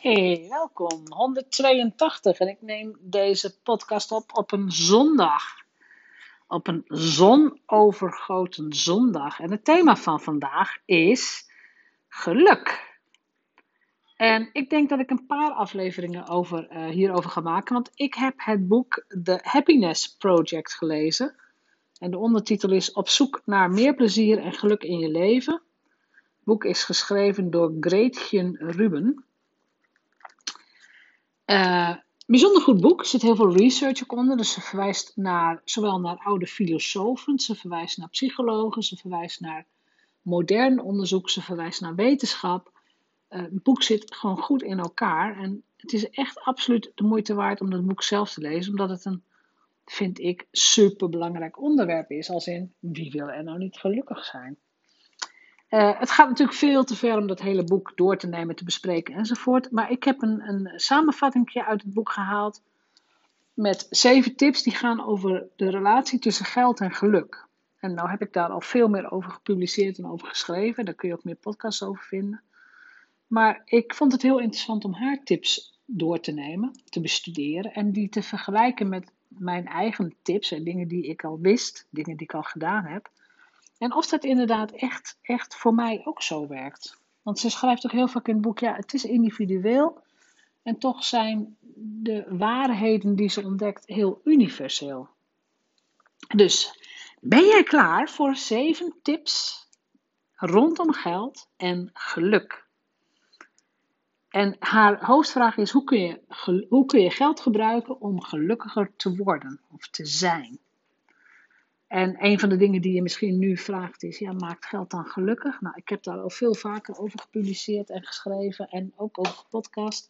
Hey, welkom. 182 en ik neem deze podcast op op een zondag. Op een zonovergoten zondag. En het thema van vandaag is geluk. En ik denk dat ik een paar afleveringen over, uh, hierover ga maken, want ik heb het boek The Happiness Project gelezen. En de ondertitel is Op zoek naar meer plezier en geluk in je leven. Het boek is geschreven door Gretchen Ruben. Uh, bijzonder goed boek. Er zit heel veel research ook onder. Dus ze verwijst naar, zowel naar oude filosofen, ze verwijst naar psychologen, ze verwijst naar modern onderzoek, ze verwijst naar wetenschap. Uh, het boek zit gewoon goed in elkaar. En het is echt absoluut de moeite waard om dat boek zelf te lezen, omdat het een, vind ik, super belangrijk onderwerp is. Als in, wie wil er nou niet gelukkig zijn? Uh, het gaat natuurlijk veel te ver om dat hele boek door te nemen, te bespreken enzovoort. Maar ik heb een, een samenvatting uit het boek gehaald met zeven tips die gaan over de relatie tussen geld en geluk. En nou heb ik daar al veel meer over gepubliceerd en over geschreven. Daar kun je ook meer podcasts over vinden. Maar ik vond het heel interessant om haar tips door te nemen, te bestuderen en die te vergelijken met mijn eigen tips en dingen die ik al wist, dingen die ik al gedaan heb. En of dat inderdaad echt, echt voor mij ook zo werkt. Want ze schrijft ook heel vaak in het boek, ja, het is individueel. En toch zijn de waarheden die ze ontdekt heel universeel. Dus, ben jij klaar voor zeven tips rondom geld en geluk? En haar hoofdvraag is: hoe kun, je, hoe kun je geld gebruiken om gelukkiger te worden of te zijn? En een van de dingen die je misschien nu vraagt is, ja, maakt geld dan gelukkig? Nou, ik heb daar al veel vaker over gepubliceerd en geschreven en ook over gepodcast.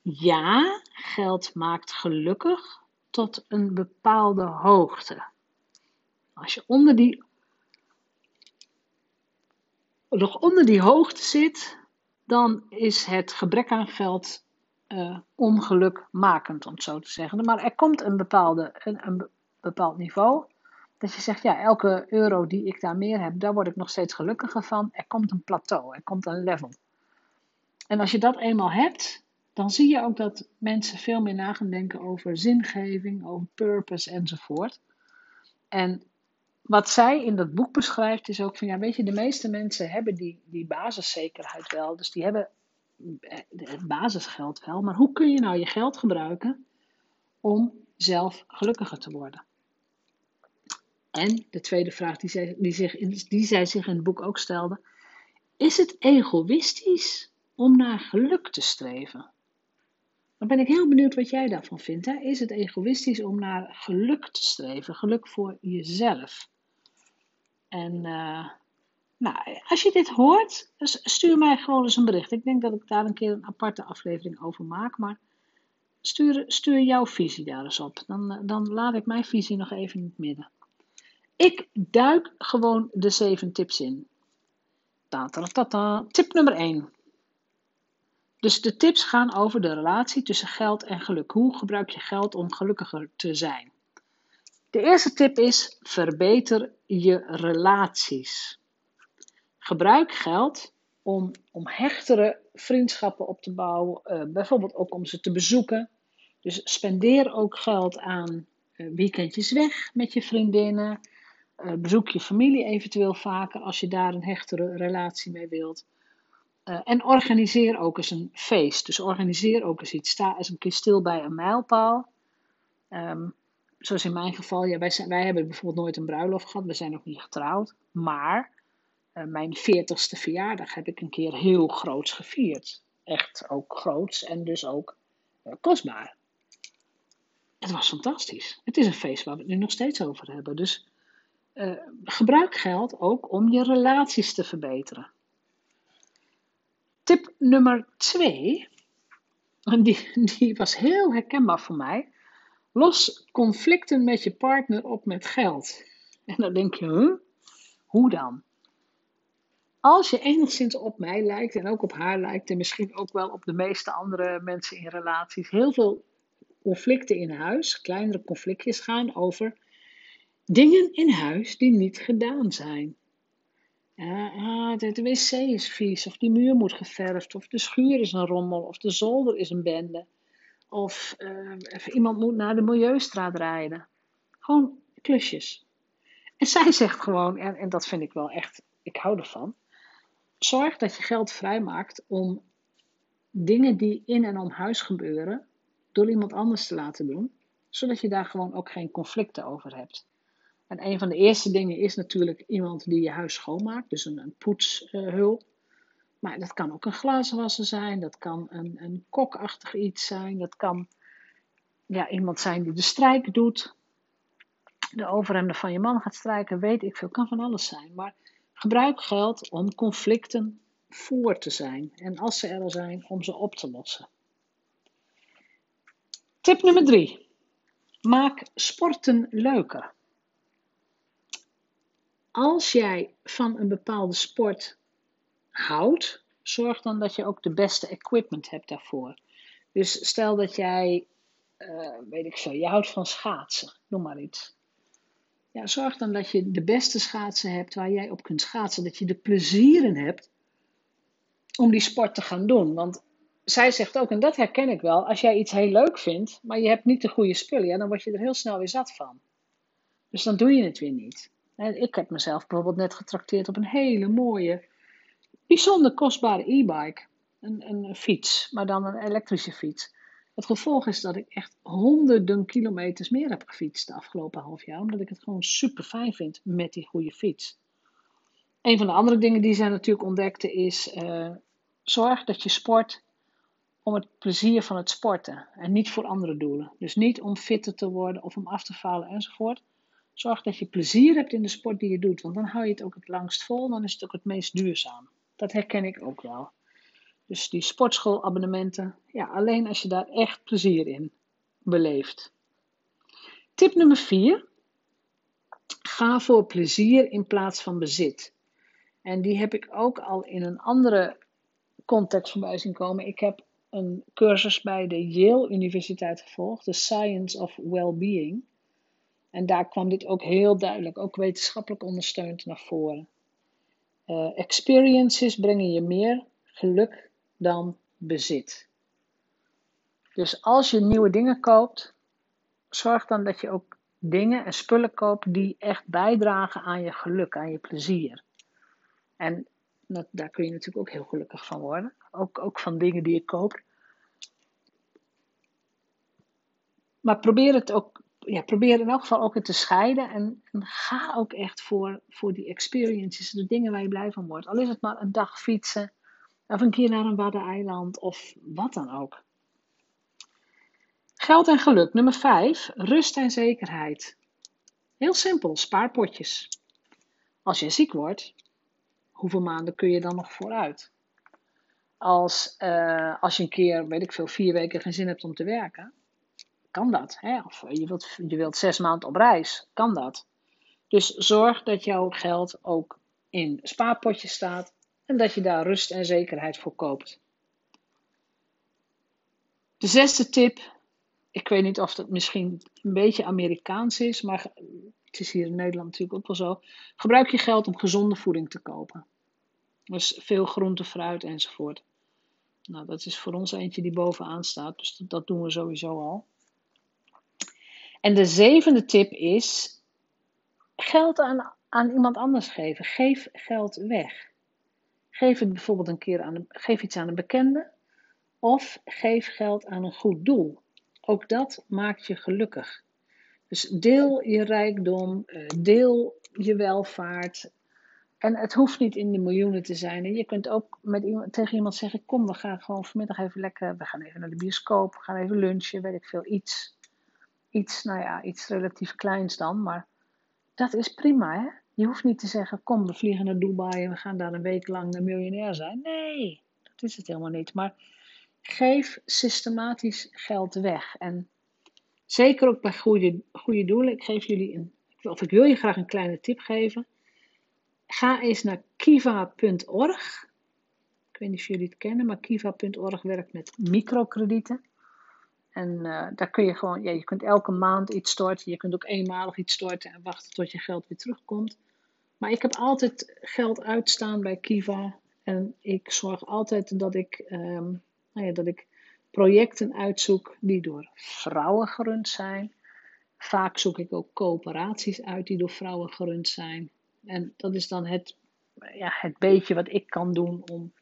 Ja, geld maakt gelukkig tot een bepaalde hoogte. Als je onder die, nog onder die hoogte zit, dan is het gebrek aan geld uh, ongelukmakend, om het zo te zeggen. Maar er komt een, bepaalde, een, een bepaald niveau dat je zegt, ja, elke euro die ik daar meer heb, daar word ik nog steeds gelukkiger van. Er komt een plateau, er komt een level. En als je dat eenmaal hebt, dan zie je ook dat mensen veel meer na gaan denken over zingeving, over purpose enzovoort. En wat zij in dat boek beschrijft is ook van, ja, weet je, de meeste mensen hebben die, die basiszekerheid wel. Dus die hebben het basisgeld wel. Maar hoe kun je nou je geld gebruiken om zelf gelukkiger te worden? En de tweede vraag die zij, zich, die zij zich in het boek ook stelde: Is het egoïstisch om naar geluk te streven? Dan ben ik heel benieuwd wat jij daarvan vindt. Hè? Is het egoïstisch om naar geluk te streven? Geluk voor jezelf. En uh, nou, als je dit hoort, stuur mij gewoon eens een bericht. Ik denk dat ik daar een keer een aparte aflevering over maak. Maar stuur, stuur jouw visie daar eens op. Dan, dan laat ik mijn visie nog even in het midden. Ik duik gewoon de zeven tips in. Ta Tip nummer 1. Dus de tips gaan over de relatie tussen geld en geluk. Hoe gebruik je geld om gelukkiger te zijn? De eerste tip is: verbeter je relaties. Gebruik geld om, om hechtere vriendschappen op te bouwen, uh, bijvoorbeeld ook om ze te bezoeken. Dus spendeer ook geld aan uh, weekendjes weg met je vriendinnen. Uh, bezoek je familie eventueel vaker als je daar een hechtere relatie mee wilt. Uh, en organiseer ook eens een feest. Dus organiseer ook eens iets. Sta eens een keer stil bij een mijlpaal. Um, zoals in mijn geval, ja, wij, zijn, wij hebben bijvoorbeeld nooit een bruiloft gehad. We zijn nog niet getrouwd. Maar uh, mijn 40ste verjaardag heb ik een keer heel groots gevierd. Echt ook groots en dus ook kostbaar. Het was fantastisch. Het is een feest waar we het nu nog steeds over hebben. Dus uh, gebruik geld ook om je relaties te verbeteren. Tip nummer twee, die, die was heel herkenbaar voor mij. Los conflicten met je partner op met geld. En dan denk je, huh? hoe dan? Als je enigszins op mij lijkt en ook op haar lijkt en misschien ook wel op de meeste andere mensen in relaties, heel veel conflicten in huis, kleinere conflictjes gaan over Dingen in huis die niet gedaan zijn. ah, de, wc is vies, of die muur moet geverfd, of de schuur is een rommel, of de zolder is een bende. Of uh, iemand moet naar de milieustraat rijden. Gewoon klusjes. En zij zegt gewoon, en, en dat vind ik wel echt, ik hou ervan. Zorg dat je geld vrijmaakt om dingen die in en om huis gebeuren, door iemand anders te laten doen, zodat je daar gewoon ook geen conflicten over hebt. En een van de eerste dingen is natuurlijk iemand die je huis schoonmaakt, dus een, een poetshulp. maar dat kan ook een glazenwasser zijn, dat kan een, een kokachtig iets zijn, dat kan ja, iemand zijn die de strijk doet, de overhemden van je man gaat strijken, weet ik veel, kan van alles zijn. Maar gebruik geld om conflicten voor te zijn en als ze er al zijn, om ze op te lossen. Tip nummer 3. Maak sporten leuker. Als jij van een bepaalde sport houdt, zorg dan dat je ook de beste equipment hebt daarvoor. Dus stel dat jij, uh, weet ik zo, je houdt van schaatsen, noem maar iets. Ja, zorg dan dat je de beste schaatsen hebt waar jij op kunt schaatsen. Dat je er plezier in hebt om die sport te gaan doen. Want zij zegt ook, en dat herken ik wel, als jij iets heel leuk vindt, maar je hebt niet de goede spullen, dan word je er heel snel weer zat van. Dus dan doe je het weer niet. Ik heb mezelf bijvoorbeeld net getrakteerd op een hele mooie, bijzonder kostbare e-bike. Een, een fiets, maar dan een elektrische fiets. Het gevolg is dat ik echt honderden kilometers meer heb gefietst de afgelopen half jaar, omdat ik het gewoon super fijn vind met die goede fiets. Een van de andere dingen die zij natuurlijk ontdekte is: uh, zorg dat je sport om het plezier van het sporten en niet voor andere doelen. Dus niet om fitter te worden of om af te vallen enzovoort. Zorg dat je plezier hebt in de sport die je doet, want dan hou je het ook het langst vol, dan is het ook het meest duurzaam. Dat herken ik ook wel. Dus die sportschoolabonnementen, ja, alleen als je daar echt plezier in beleeft. Tip nummer 4. Ga voor plezier in plaats van bezit. En die heb ik ook al in een andere context voorbij zien komen. Ik heb een cursus bij de Yale Universiteit gevolgd, The Science of Wellbeing. En daar kwam dit ook heel duidelijk, ook wetenschappelijk ondersteund naar voren. Uh, experiences brengen je meer geluk dan bezit. Dus als je nieuwe dingen koopt, zorg dan dat je ook dingen en spullen koopt die echt bijdragen aan je geluk, aan je plezier. En dat, daar kun je natuurlijk ook heel gelukkig van worden. Ook, ook van dingen die je koopt. Maar probeer het ook, ja, probeer in elk geval ook het te scheiden. En, ga ook echt voor, voor die experiences, de dingen waar je blij van wordt. Al is het maar een dag fietsen, of een keer naar een waddeneiland, of wat dan ook. Geld en geluk. Nummer 5. Rust en zekerheid. Heel simpel, spaarpotjes. Als je ziek wordt, hoeveel maanden kun je dan nog vooruit? Als, uh, als je een keer, weet ik veel, vier weken geen zin hebt om te werken, kan dat. Hè? Of je wilt, je wilt zes maanden op reis, kan dat. Dus zorg dat jouw geld ook in spaarpotjes staat en dat je daar rust en zekerheid voor koopt. De zesde tip, ik weet niet of dat misschien een beetje Amerikaans is, maar het is hier in Nederland natuurlijk ook wel zo. Gebruik je geld om gezonde voeding te kopen. Dus veel groente, fruit enzovoort. Nou, dat is voor ons eentje die bovenaan staat, dus dat doen we sowieso al. En de zevende tip is geld aan, aan iemand anders geven. Geef geld weg. Geef het bijvoorbeeld een keer aan een, geef iets aan een bekende of geef geld aan een goed doel. Ook dat maakt je gelukkig. Dus deel je rijkdom, eh, deel je welvaart. En het hoeft niet in de miljoenen te zijn. Je kunt ook met iemand, tegen iemand zeggen: Kom, we gaan gewoon vanmiddag even lekker. We gaan even naar de bioscoop, we gaan even lunchen, weet ik veel, iets. Iets, nou ja, iets relatief kleins dan. Maar dat is prima, hè? Je hoeft niet te zeggen: Kom, we vliegen naar Dubai en we gaan daar een week lang een miljonair zijn. Nee, dat is het helemaal niet. Maar geef systematisch geld weg. En Zeker ook bij goede, goede doelen. Ik geef jullie een, of ik wil je graag een kleine tip geven. Ga eens naar kiva.org. Ik weet niet of jullie het kennen, maar kiva.org werkt met microkredieten. En uh, daar kun je gewoon, ja, je kunt elke maand iets storten. Je kunt ook eenmalig iets storten en wachten tot je geld weer terugkomt. Maar ik heb altijd geld uitstaan bij Kiva. En ik zorg altijd dat ik, ehm, nou ja, dat ik projecten uitzoek die door vrouwen gerund zijn. Vaak zoek ik ook coöperaties uit die door vrouwen gerund zijn. En dat is dan het, ja, het beetje wat ik kan doen om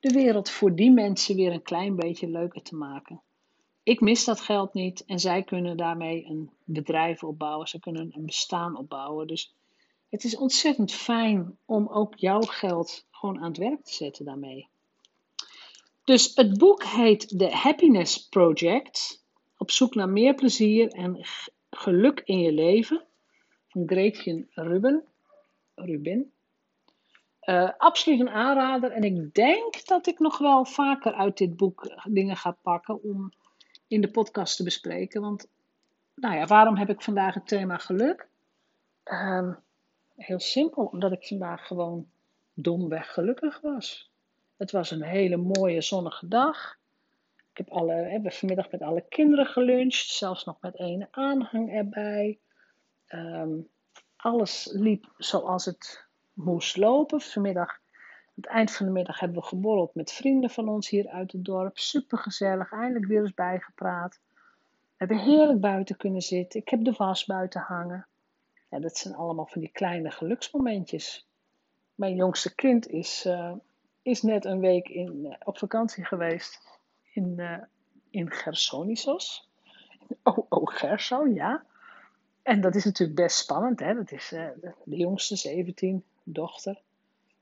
de wereld voor die mensen weer een klein beetje leuker te maken. Ik mis dat geld niet en zij kunnen daarmee een bedrijf opbouwen. Ze kunnen een bestaan opbouwen. Dus het is ontzettend fijn om ook jouw geld gewoon aan het werk te zetten daarmee. Dus het boek heet The Happiness Project. Op zoek naar meer plezier en geluk in je leven. Van Gretchen Ruben. Rubin. Uh, absoluut een aanrader. En ik denk dat ik nog wel vaker uit dit boek dingen ga pakken om in de podcast te bespreken. Want, nou ja, waarom heb ik vandaag het thema geluk? Uh, heel simpel, omdat ik vandaag gewoon domweg gelukkig was. Het was een hele mooie zonnige dag. Ik heb alle, hebben vanmiddag met alle kinderen geluncht, zelfs nog met een aanhang erbij. Um, alles liep zoals het moest lopen. Vanmiddag, aan het eind van de middag, hebben we geborreld met vrienden van ons hier uit het dorp. Super gezellig, eindelijk weer eens bijgepraat. We hebben heerlijk buiten kunnen zitten. Ik heb de was buiten hangen. Ja, dat zijn allemaal van die kleine geluksmomentjes. Mijn jongste kind is, uh, is net een week in, uh, op vakantie geweest in, uh, in Gersonisos. Oh, oh, Gerso, ja. En dat is natuurlijk best spannend, hè. Dat is de jongste, 17, dochter.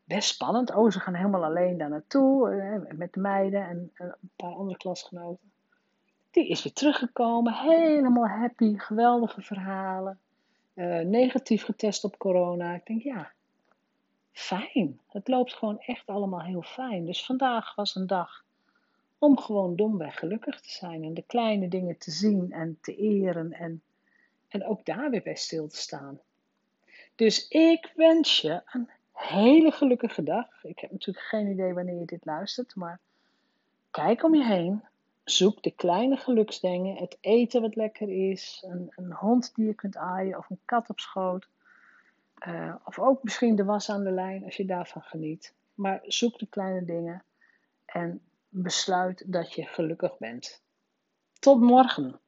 Best spannend. Oh, ze gaan helemaal alleen daar naartoe, met de meiden en een paar andere klasgenoten. Die is weer teruggekomen, helemaal happy, geweldige verhalen. Uh, negatief getest op corona. Ik denk, ja, fijn. Het loopt gewoon echt allemaal heel fijn. Dus vandaag was een dag om gewoon domweg gelukkig te zijn en de kleine dingen te zien en te eren en, en ook daar weer bij stil te staan. Dus ik wens je een hele gelukkige dag. Ik heb natuurlijk geen idee wanneer je dit luistert, maar kijk om je heen. Zoek de kleine geluksdingen, het eten wat lekker is, een, een hond die je kunt aaien of een kat op schoot. Uh, of ook misschien de was aan de lijn als je daarvan geniet. Maar zoek de kleine dingen en besluit dat je gelukkig bent. Tot morgen.